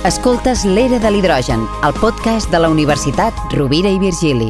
Escoltes l'Era de l'Hidrogen, el podcast de la Universitat Rovira i Virgili.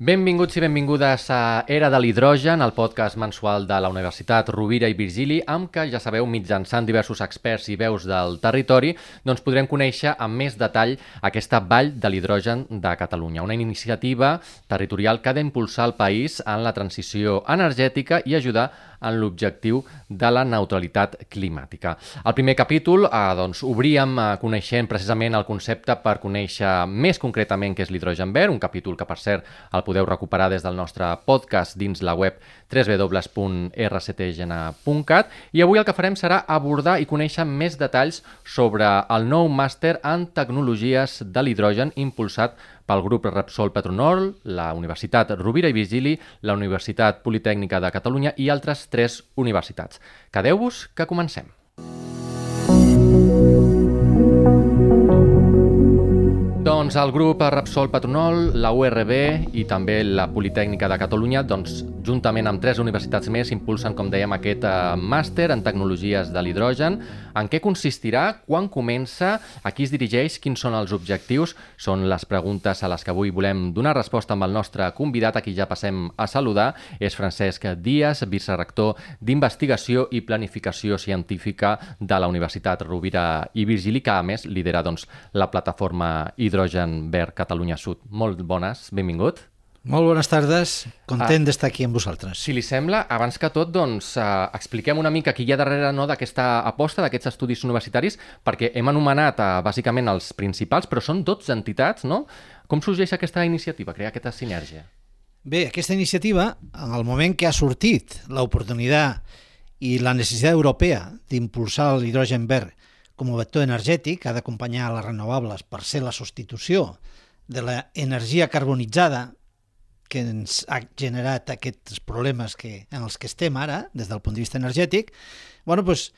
Benvinguts i benvingudes a Era de l'Hidrogen, el podcast mensual de la Universitat Rovira i Virgili, amb què, ja sabeu, mitjançant diversos experts i veus del territori, doncs podrem conèixer amb més detall aquesta Vall de l'Hidrogen de Catalunya, una iniciativa territorial que ha d'impulsar el país en la transició energètica i ajudar en l'objectiu de la neutralitat climàtica. Al primer capítol eh, doncs, obríem eh, coneixent precisament el concepte per conèixer més concretament què és l'hidrogen verd, un capítol que per cert el podeu recuperar des del nostre podcast dins la web www.rctgena.cat i avui el que farem serà abordar i conèixer més detalls sobre el nou màster en tecnologies de l'hidrogen impulsat pel grup Repsol Petronol, la Universitat Rovira i Vigili, la Universitat Politècnica de Catalunya i altres tres universitats. Quedeu-vos que comencem. Doncs el grup Repsol Patronol, la URB i també la Politècnica de Catalunya, doncs, juntament amb tres universitats més, impulsen, com dèiem, aquest eh, màster en tecnologies de l'hidrogen. En què consistirà? Quan comença? A qui es dirigeix? Quins són els objectius? Són les preguntes a les que avui volem donar resposta amb el nostre convidat, a qui ja passem a saludar. És Francesc Díaz, vicerector d'Investigació i Planificació Científica de la Universitat Rovira i Virgili, que a més lidera doncs, la plataforma Hidrogen Verd Catalunya Sud. Molt bones, benvingut. Molt bones tardes, content ah, d'estar aquí amb vosaltres. Si li sembla, abans que tot, doncs, eh, expliquem una mica qui hi ha darrere no, d'aquesta aposta, d'aquests estudis universitaris, perquè hem anomenat eh, bàsicament els principals, però són 12 entitats, no? Com sorgeix aquesta iniciativa, crear aquesta sinergia? Bé, aquesta iniciativa, en el moment que ha sortit l'oportunitat i la necessitat europea d'impulsar l'hidrogen verd com a vector energètic, ha d'acompanyar les renovables per ser la substitució de l'energia carbonitzada que ens ha generat aquests problemes que, en els que estem ara, des del punt de vista energètic, bueno, doncs,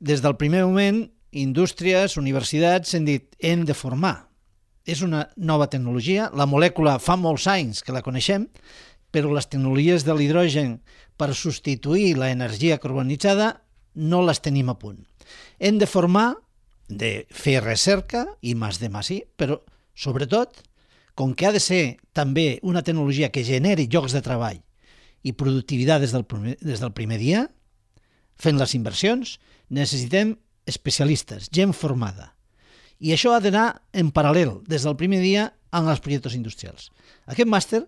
des del primer moment, indústries, universitats, han dit hem de formar. És una nova tecnologia, la molècula fa molts anys que la coneixem, però les tecnologies de l'hidrogen per substituir l'energia carbonitzada no les tenim a punt. Hem de formar de fer recerca i més de més però sobretot, com que ha de ser també una tecnologia que generi llocs de treball i productivitat des del primer, des del primer dia, fent les inversions, necessitem especialistes, gent formada. I això ha d'anar en paral·lel, des del primer dia, amb els projectes industrials. Aquest màster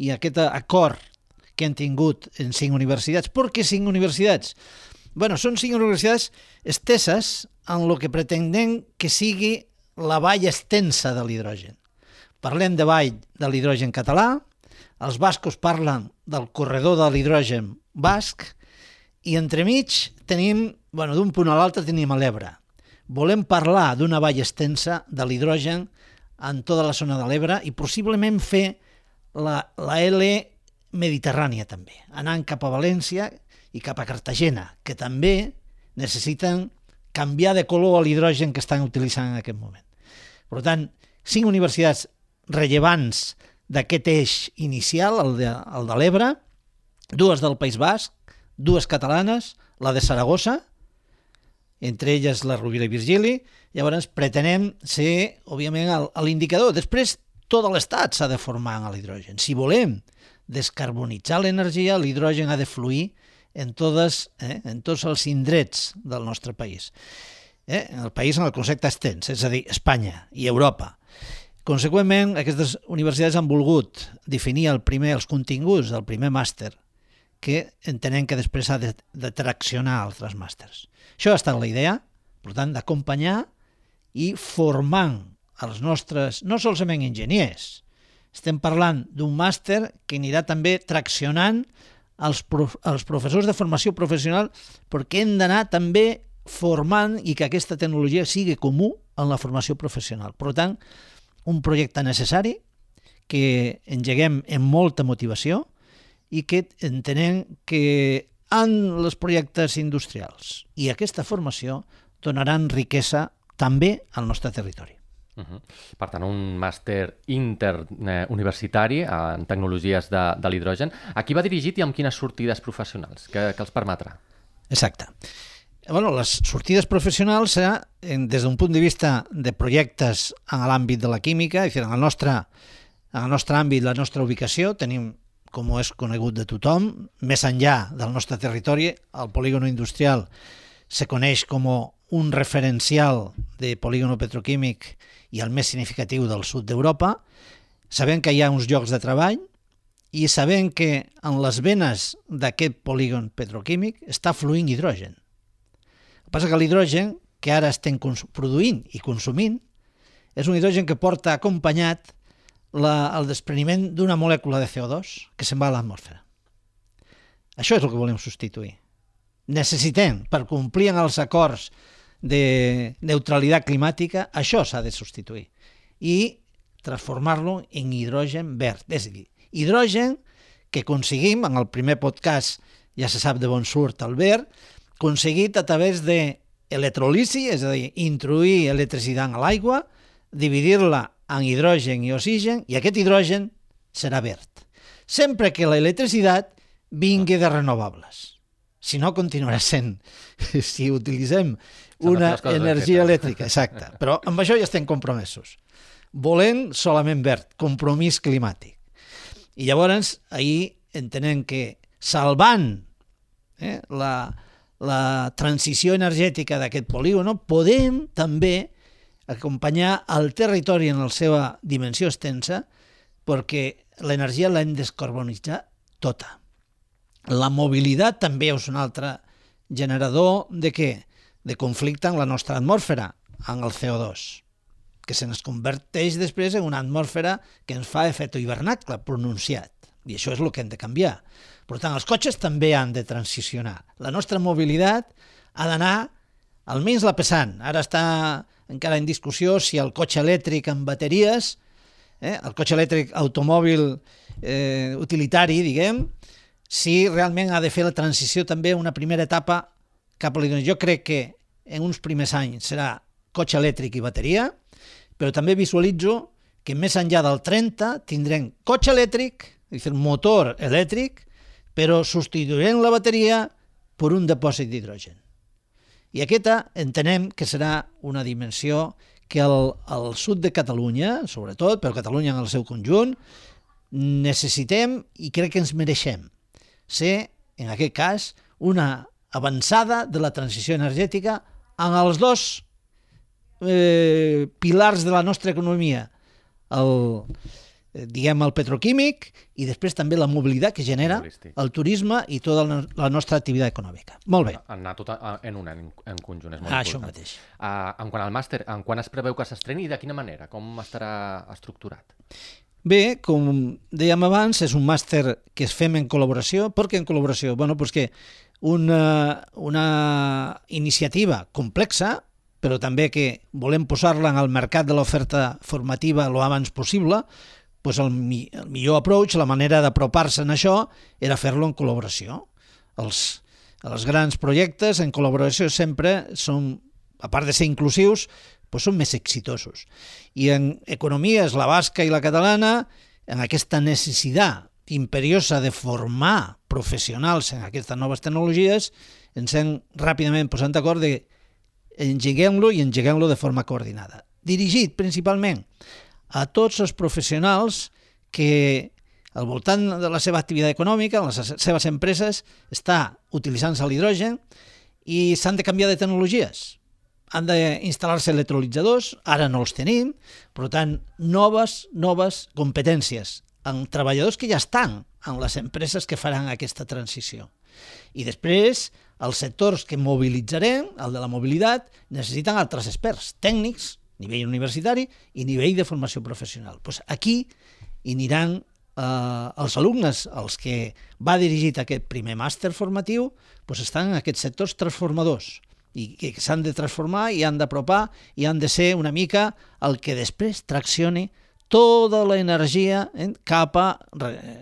i aquest acord que han tingut en cinc universitats, per què cinc universitats? bueno, són cinc universitats esteses en el que pretendem que sigui la vall extensa de l'hidrogen. Parlem de vall de l'hidrogen català, els bascos parlen del corredor de l'hidrogen basc i entremig tenim, bueno, d'un punt a l'altre tenim a l'Ebre. Volem parlar d'una vall extensa de l'hidrogen en tota la zona de l'Ebre i possiblement fer la, la L mediterrània també, anant cap a València i cap a Cartagena, que també necessiten canviar de color a l'hidrogen que estan utilitzant en aquest moment. Per tant, cinc universitats rellevants d'aquest eix inicial, el de, el de l'Ebre, dues del País Basc, dues catalanes, la de Saragossa, entre elles la Rovira i Virgili, llavors pretenem ser, òbviament, l'indicador. Després, tot l'Estat s'ha de formar en l'hidrogen. Si volem descarbonitzar l'energia, l'hidrogen ha de fluir en, totes, eh, en tots els indrets del nostre país. Eh? El país en el concepte extens, és a dir, Espanya i Europa. Conseqüentment, aquestes universitats han volgut definir el primer, els continguts del primer màster, que entenem que després ha de, de traccionar altres màsters. Això ha estat la idea, per tant, d'acompanyar i formant els nostres, no solament enginyers, estem parlant d'un màster que anirà també traccionant als, prof als professors de formació professional perquè hem d'anar també formant i que aquesta tecnologia sigui comú en la formació professional. Per tant, un projecte necessari que engeguem amb molta motivació i que entenem que en els projectes industrials i aquesta formació donaran riquesa també al nostre territori. Uh -huh. Per tant, un màster interuniversitari eh, en tecnologies de, de l'hidrogen. A qui va dirigit i amb quines sortides professionals? que, que els permetrà? Exacte. Bueno, les sortides professionals serà en, des d'un punt de vista de projectes en l'àmbit de la química, és a dir, en el nostre, en el nostre àmbit, la nostra ubicació, tenim, com és conegut de tothom, més enllà del nostre territori, el polígono industrial se coneix com un referencial de polígono petroquímic i el més significatiu del sud d'Europa, sabent que hi ha uns llocs de treball i sabent que en les venes d'aquest polígon petroquímic està fluint hidrogen. Que passa que l'hidrogen que ara estem produint i consumint és un hidrogen que porta acompanyat la, el despreniment d'una molècula de CO2 que se'n va a l'atmosfera. Això és el que volem substituir. Necessitem, per complir amb els acords de neutralitat climàtica, això s'ha de substituir. I transformar-lo en hidrogen verd. És a dir, hidrogen que aconseguim, en el primer podcast ja se sap de bon surt el verd, aconseguit a través de electrolisi, és a dir, introduir electricitat a l'aigua, dividir-la en hidrogen i oxigen, i aquest hidrogen serà verd. Sempre que l'electricitat vingui de renovables. Si no, continuarà sent, si utilitzem una energia elèctrica, exacte. Però amb això ja estem compromesos volent solament verd, compromís climàtic. I llavors, ahir entenem que salvant eh, la, la transició energètica d'aquest polígon, podem també acompanyar el territori en la seva dimensió extensa perquè l'energia l'hem descarbonitzat tota. La mobilitat també és un altre generador de què? De conflicte en la nostra atmosfera, en el CO2 que se'ns converteix després en una atmosfera que ens fa efecte hivernacle pronunciat. I això és el que hem de canviar. Per tant, els cotxes també han de transicionar. La nostra mobilitat ha d'anar almenys la pesant. Ara està encara en discussió si el cotxe elèctric amb bateries, eh, el cotxe elèctric automòbil eh, utilitari, diguem, si realment ha de fer la transició també una primera etapa cap a l'hidrogen. Jo crec que en uns primers anys serà cotxe elèctric i bateria, però també visualitzo que més enllà del 30 tindrem cotxe elèctric, és a dir, motor elèctric, però substituirem la bateria per un depòsit d'hidrogen. I aquesta entenem que serà una dimensió que al, al sud de Catalunya, sobretot, però Catalunya en el seu conjunt, necessitem i crec que ens mereixem ser, en aquest cas, una avançada de la transició energètica en els dos eh, pilars de la nostra economia, el, diguem, el petroquímic i després també la mobilitat que genera el turisme i tota la nostra activitat econòmica. Molt bé. Anar tot en un, en, en conjunt, és molt ah, important. Això mateix. Uh, en quant al màster, en quan es preveu que s'estreni i de quina manera? Com estarà estructurat? Bé, com dèiem abans, és un màster que es fem en col·laboració. Per què en col·laboració? Bueno, pues que una, una iniciativa complexa però també que volem posar-la en el mercat de l'oferta formativa el abans possible, doncs el, mi, el millor approach, la manera d'apropar-se en això, era fer-lo en col·laboració. Els, els grans projectes en col·laboració sempre són, a part de ser inclusius, doncs són més exitosos. I en economies, la basca i la catalana, en aquesta necessitat imperiosa de formar professionals en aquestes noves tecnologies, ens hem ràpidament posat d'acord de engeguem-lo i engeguem-lo de forma coordinada. Dirigit principalment a tots els professionals que al voltant de la seva activitat econòmica, les seves empreses, està utilitzant-se l'hidrogen i s'han de canviar de tecnologies. Han d'instal·lar-se electrolitzadors, ara no els tenim, per tant, noves, noves competències en treballadors que ja estan en les empreses que faran aquesta transició. I després, els sectors que mobilitzarem, el de la mobilitat, necessiten altres experts, tècnics, nivell universitari i nivell de formació professional. Pues aquí hi aniran eh, els alumnes als que va dirigit aquest primer màster formatiu, pues estan en aquests sectors transformadors i que s'han de transformar i han d'apropar i han de ser una mica el que després traccioni tota l'energia eh, cap a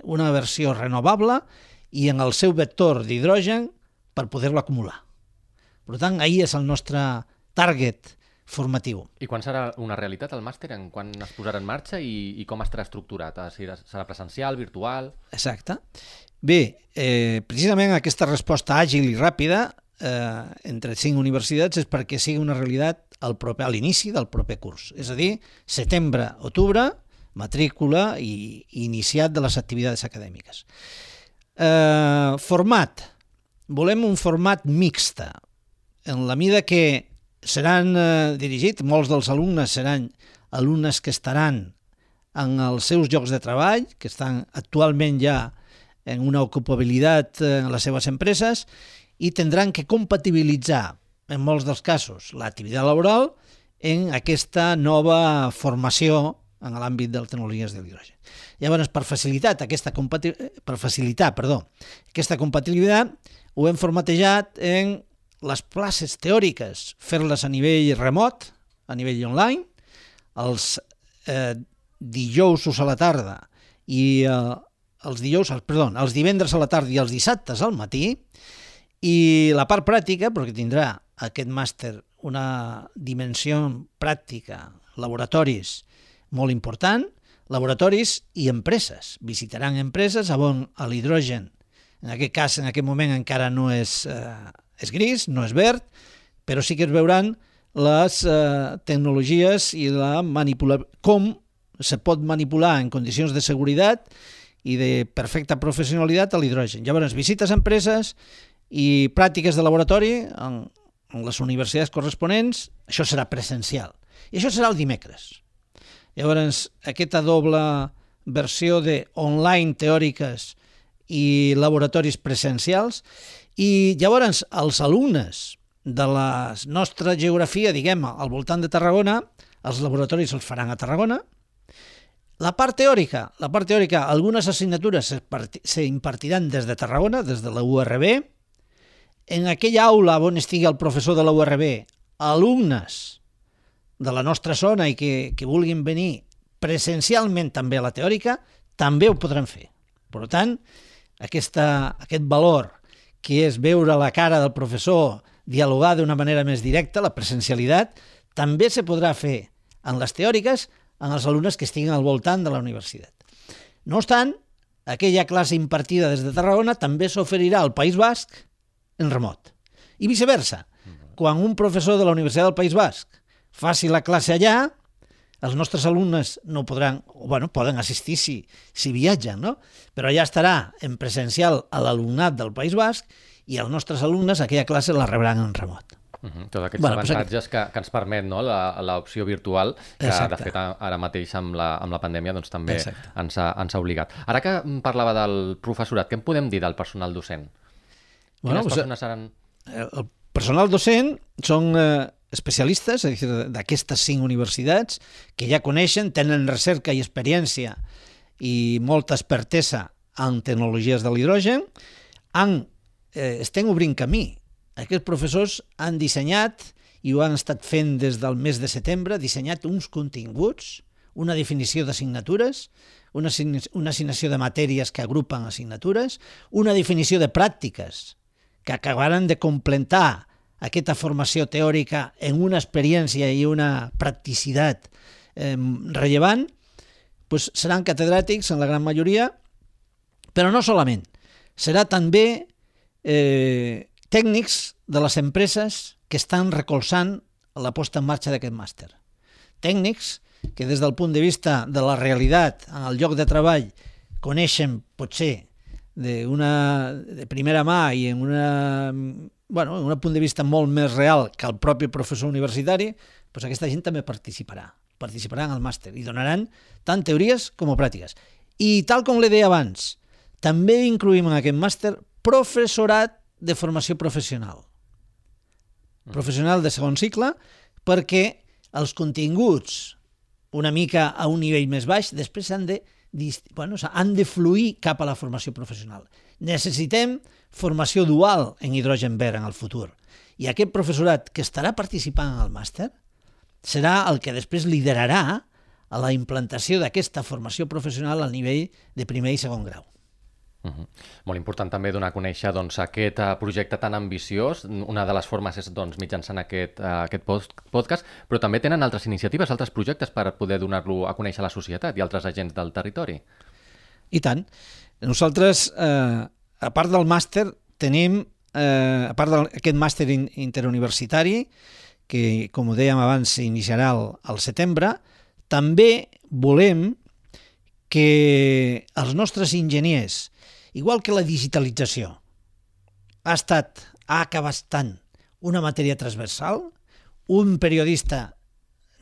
una versió renovable i en el seu vector d'hidrogen per poder-lo acumular. Per tant, ahir és el nostre target formatiu. I quan serà una realitat el màster? En quan es posarà en marxa i, i com estarà estructurat? Serà presencial, virtual? Exacte. Bé, eh, precisament aquesta resposta àgil i ràpida eh, entre cinc universitats és perquè sigui una realitat al proper, a l'inici del proper curs. És a dir, setembre, octubre, matrícula i, i iniciat de les activitats acadèmiques. Eh, format. Volem un format mixta, en la mida que seran eh, dirigits, molts dels alumnes seran alumnes que estaran en els seus llocs de treball, que estan actualment ja en una ocupabilitat en les seves empreses, i tindran que compatibilitzar, en molts dels casos, l'activitat laboral en aquesta nova formació en l'àmbit de les tecnologies de l'hidrogen. Llavors, per facilitar aquesta, per facilitar, perdó, aquesta compatibilitat, ho hem formatejat en les classes teòriques, fer-les a nivell remot, a nivell online, els eh, dijous a la tarda i eh, els dijous, perdó, els divendres a la tarda i els dissabtes al matí, i la part pràctica, perquè tindrà aquest màster una dimensió pràctica, laboratoris molt important, laboratoris i empreses. Visitaran empreses on l'hidrogen, en aquest cas, en aquest moment encara no és, eh, és gris, no és verd, però sí que es veuran les eh, tecnologies i la manipula com se pot manipular en condicions de seguretat i de perfecta professionalitat a l'hidrogen. Llavors, visites a empreses i pràctiques de laboratori en, en les universitats corresponents, això serà presencial. I això serà el dimecres. Llavors, aquesta doble versió de online teòriques i laboratoris presencials i llavors els alumnes de la nostra geografia, diguem, al voltant de Tarragona, els laboratoris els faran a Tarragona. La part teòrica, la part teòrica, algunes assignatures s'impartiran des de Tarragona, des de la URB. En aquella aula on estigui el professor de la URB, alumnes de la nostra zona i que, que vulguin venir presencialment també a la teòrica, també ho podran fer. Per tant, aquesta, aquest valor que és veure la cara del professor, dialogar d'una manera més directa, la presencialitat, també se podrà fer en les teòriques en els alumnes que estiguin al voltant de la universitat. No obstant, aquella classe impartida des de Tarragona també s'oferirà al País Basc en remot. I viceversa. Quan un professor de la Universitat del País Basc faci la classe allà, els nostres alumnes no podran, bueno, poden assistir si, si viatgen, no? però allà estarà en presencial a l'alumnat del País Basc i els nostres alumnes aquella classe la rebran en remot. Uh -huh. Tots aquests bueno, avantatges que, que ens permet no? l'opció virtual, que Exacte. de fet ara mateix amb la, amb la pandèmia doncs, també ens ha, ens ha obligat. Ara que parlava del professorat, què en podem dir del personal docent? Bueno, Quines pues, persones seran... El personal docent són eh, especialistes, és dir, d'aquestes cinc universitats, que ja coneixen, tenen recerca i experiència i molta expertesa en tecnologies de l'hidrogen, han, eh, estem obrint camí. Aquests professors han dissenyat, i ho han estat fent des del mes de setembre, dissenyat uns continguts, una definició d'assignatures, una, una assignació de matèries que agrupen assignatures, una definició de pràctiques que acabaran de completar aquesta formació teòrica en una experiència i una practicitat eh, rellevant, doncs seran catedràtics en la gran majoria, però no solament. Serà també eh, tècnics de les empreses que estan recolzant la posta en marxa d'aquest màster. Tècnics que des del punt de vista de la realitat en el lloc de treball coneixen potser d'una de primera mà i en una bueno, en un punt de vista molt més real que el propi professor universitari, doncs aquesta gent també participarà, participarà en el màster i donaran tant teories com pràctiques. I tal com l'he dit abans, també incluïm en aquest màster professorat de formació professional. Mm. Professional de segon cicle, perquè els continguts una mica a un nivell més baix, després han de, bueno, han de fluir cap a la formació professional. Necessitem formació dual en hidrogen verd en el futur. I aquest professorat que estarà participant en el màster serà el que després liderarà a la implantació d'aquesta formació professional al nivell de primer i segon grau. Uh -huh. Molt important també donar a conèixer doncs, aquest uh, projecte tan ambiciós. Una de les formes és doncs, mitjançant aquest, uh, aquest podcast, però també tenen altres iniciatives, altres projectes per poder donar-lo a conèixer a la societat i altres agents del territori. I tant. Nosaltres, eh, a part del màster, tenim eh, a part d'aquest màster interuniversitari, que, com ho dèiem abans, s'iniciarà al, al setembre, també volem que els nostres enginyers, igual que la digitalització, ha estat, ha acabat tant una matèria transversal, un periodista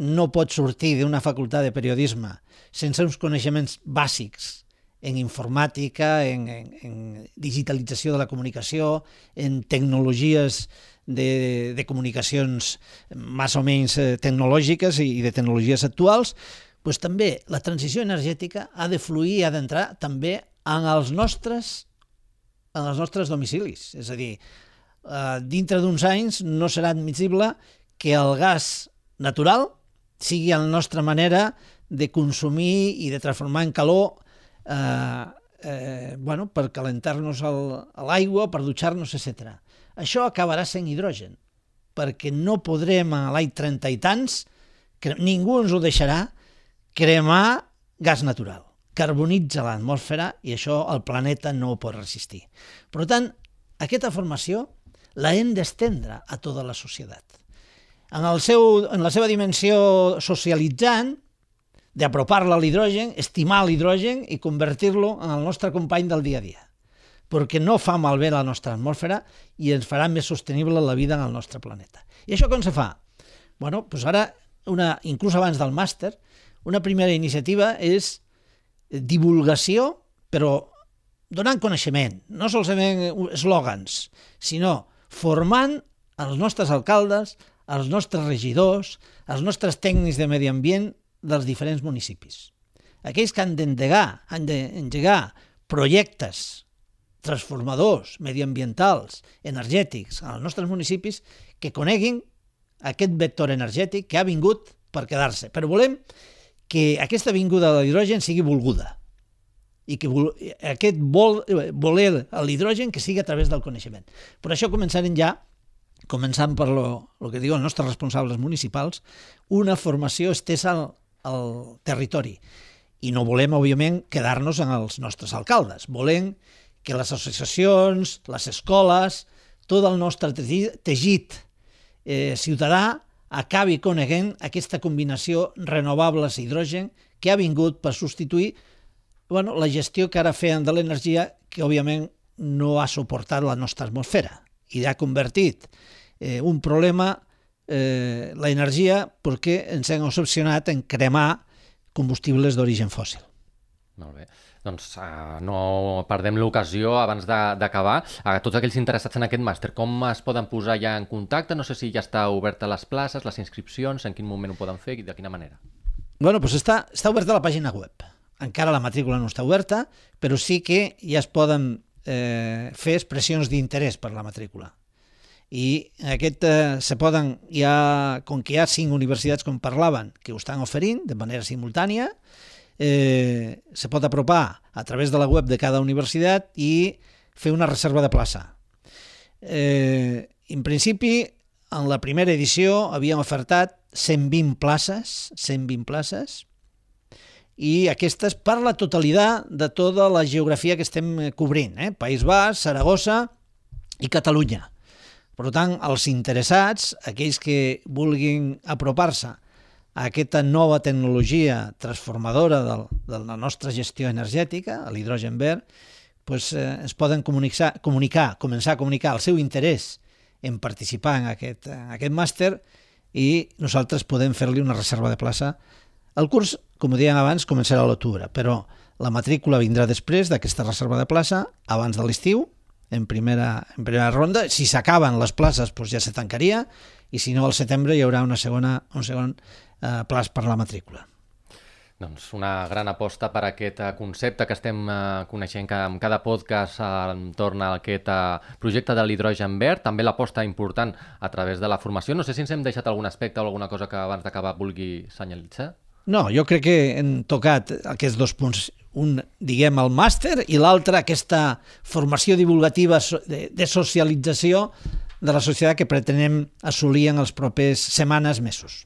no pot sortir d'una facultat de periodisme sense uns coneixements bàsics en informàtica, en, en, en digitalització de la comunicació, en tecnologies de, de comunicacions més o menys eh, tecnològiques i de tecnologies actuals, doncs també la transició energètica ha de fluir i ha d'entrar també en els nostres en els nostres domicilis. És a dir, eh, dintre d'uns anys no serà admissible que el gas natural sigui la nostra manera de consumir i de transformar en calor eh, eh, bueno, per calentar-nos l'aigua, per dutxar-nos, etc. Això acabarà sent hidrogen, perquè no podrem a l'any 30 i tants, ningú ens ho deixarà, cremar gas natural. Carbonitza l'atmosfera i això el planeta no ho pot resistir. Per tant, aquesta formació la hem d'estendre a tota la societat. En, el seu, en la seva dimensió socialitzant, d'apropar-la a l'hidrogen, estimar l'hidrogen i convertir-lo en el nostre company del dia a dia perquè no fa malbé la nostra atmosfera i ens farà més sostenible la vida en el nostre planeta. I això com se fa? Bueno, doncs ara, una, inclús abans del màster, una primera iniciativa és divulgació, però donant coneixement, no solament eslògans, sinó formant els nostres alcaldes, els nostres regidors, els nostres tècnics de medi ambient dels diferents municipis. Aquells que han d'endegar, han d'engegar projectes transformadors, mediambientals, energètics als nostres municipis que coneguin aquest vector energètic que ha vingut per quedar-se. Però volem que aquesta vinguda de l'hidrogen sigui volguda i que aquest vol, voler l'hidrogen que sigui a través del coneixement. Per això començarem ja, començant per lo, lo que diuen els nostres responsables municipals, una formació estesa al, territori. I no volem, òbviament, quedar-nos en els nostres alcaldes. Volem que les associacions, les escoles, tot el nostre teixit eh, ciutadà acabi coneguent aquesta combinació renovables hidrogen que ha vingut per substituir bueno, la gestió que ara feien de l'energia que, òbviament, no ha suportat la nostra atmosfera i ha convertit eh, un problema eh, l'energia perquè ens hem obsessionat en cremar combustibles d'origen fòssil. Molt bé. Doncs uh, no perdem l'ocasió abans d'acabar. A tots aquells interessats en aquest màster, com es poden posar ja en contacte? No sé si ja està oberta les places, les inscripcions, en quin moment ho poden fer i de quina manera. Bueno, doncs està, està oberta la pàgina web. Encara la matrícula no està oberta, però sí que ja es poden eh, fer expressions d'interès per la matrícula. I aquest eh, se poden, ja, com que hi ha cinc universitats com parlaven, que ho estan oferint de manera simultània, eh, se pot apropar a través de la web de cada universitat i fer una reserva de plaça. Eh, en principi, en la primera edició havíem ofertat 120 places, 120 places, i aquestes per la totalitat de tota la geografia que estem cobrint, eh? País Basc, Saragossa i Catalunya. Per tant, els interessats, aquells que vulguin apropar-se aquesta nova tecnologia transformadora del, de la nostra gestió energètica, l'hidrogen verd, doncs, eh, ens poden comunicar, comunicar, començar a comunicar el seu interès en participar en aquest, en aquest màster i nosaltres podem fer-li una reserva de plaça. El curs, com ho dèiem abans, començarà a l'octubre, però la matrícula vindrà després d'aquesta reserva de plaça, abans de l'estiu, en primera, en primera ronda. Si s'acaben les places, doncs ja se tancaria, i si no, al setembre hi haurà una segona, un segon eh, plaç per la matrícula. Doncs una gran aposta per aquest eh, concepte que estem eh, coneixent que cada podcast eh, entorn a aquest eh, projecte de l'hidrogen verd, també l'aposta important a través de la formació. No sé si ens hem deixat algun aspecte o alguna cosa que abans d'acabar vulgui senyalitzar. No, jo crec que hem tocat aquests dos punts. Un, diguem, el màster i l'altre aquesta formació divulgativa de, de socialització de la societat que pretenem assolir en els propers setmanes, mesos.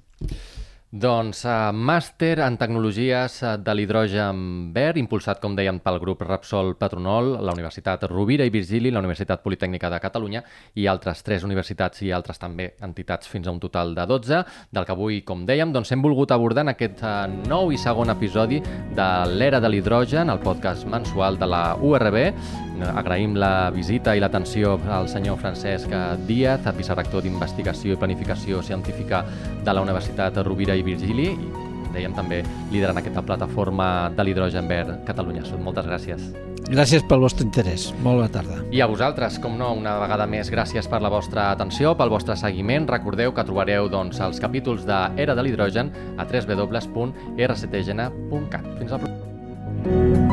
Doncs uh, màster en tecnologies uh, de l'hidrogen verd, impulsat, com dèiem, pel grup Repsol Patronol, la Universitat Rovira i Virgili, la Universitat Politècnica de Catalunya i altres tres universitats i altres també entitats fins a un total de 12, del que avui, com dèiem, doncs hem volgut abordar en aquest uh, nou i segon episodi de l'Era de l'Hidrogen, el podcast mensual de la URB. Agraïm la visita i l'atenció al senyor Francesc Díaz, vicerector d'Investigació i Planificació Científica de la Universitat Rovira i Virgili, i dèiem també liderant aquesta plataforma de l'hidrogen verd Catalunya Sud. Moltes gràcies. Gràcies pel vostre interès. Molt bona tarda. I a vosaltres, com no, una vegada més, gràcies per la vostra atenció, pel vostre seguiment. Recordeu que trobareu doncs, els capítols de Era de l'Hidrogen a www.rctgena.cat. Fins la propera.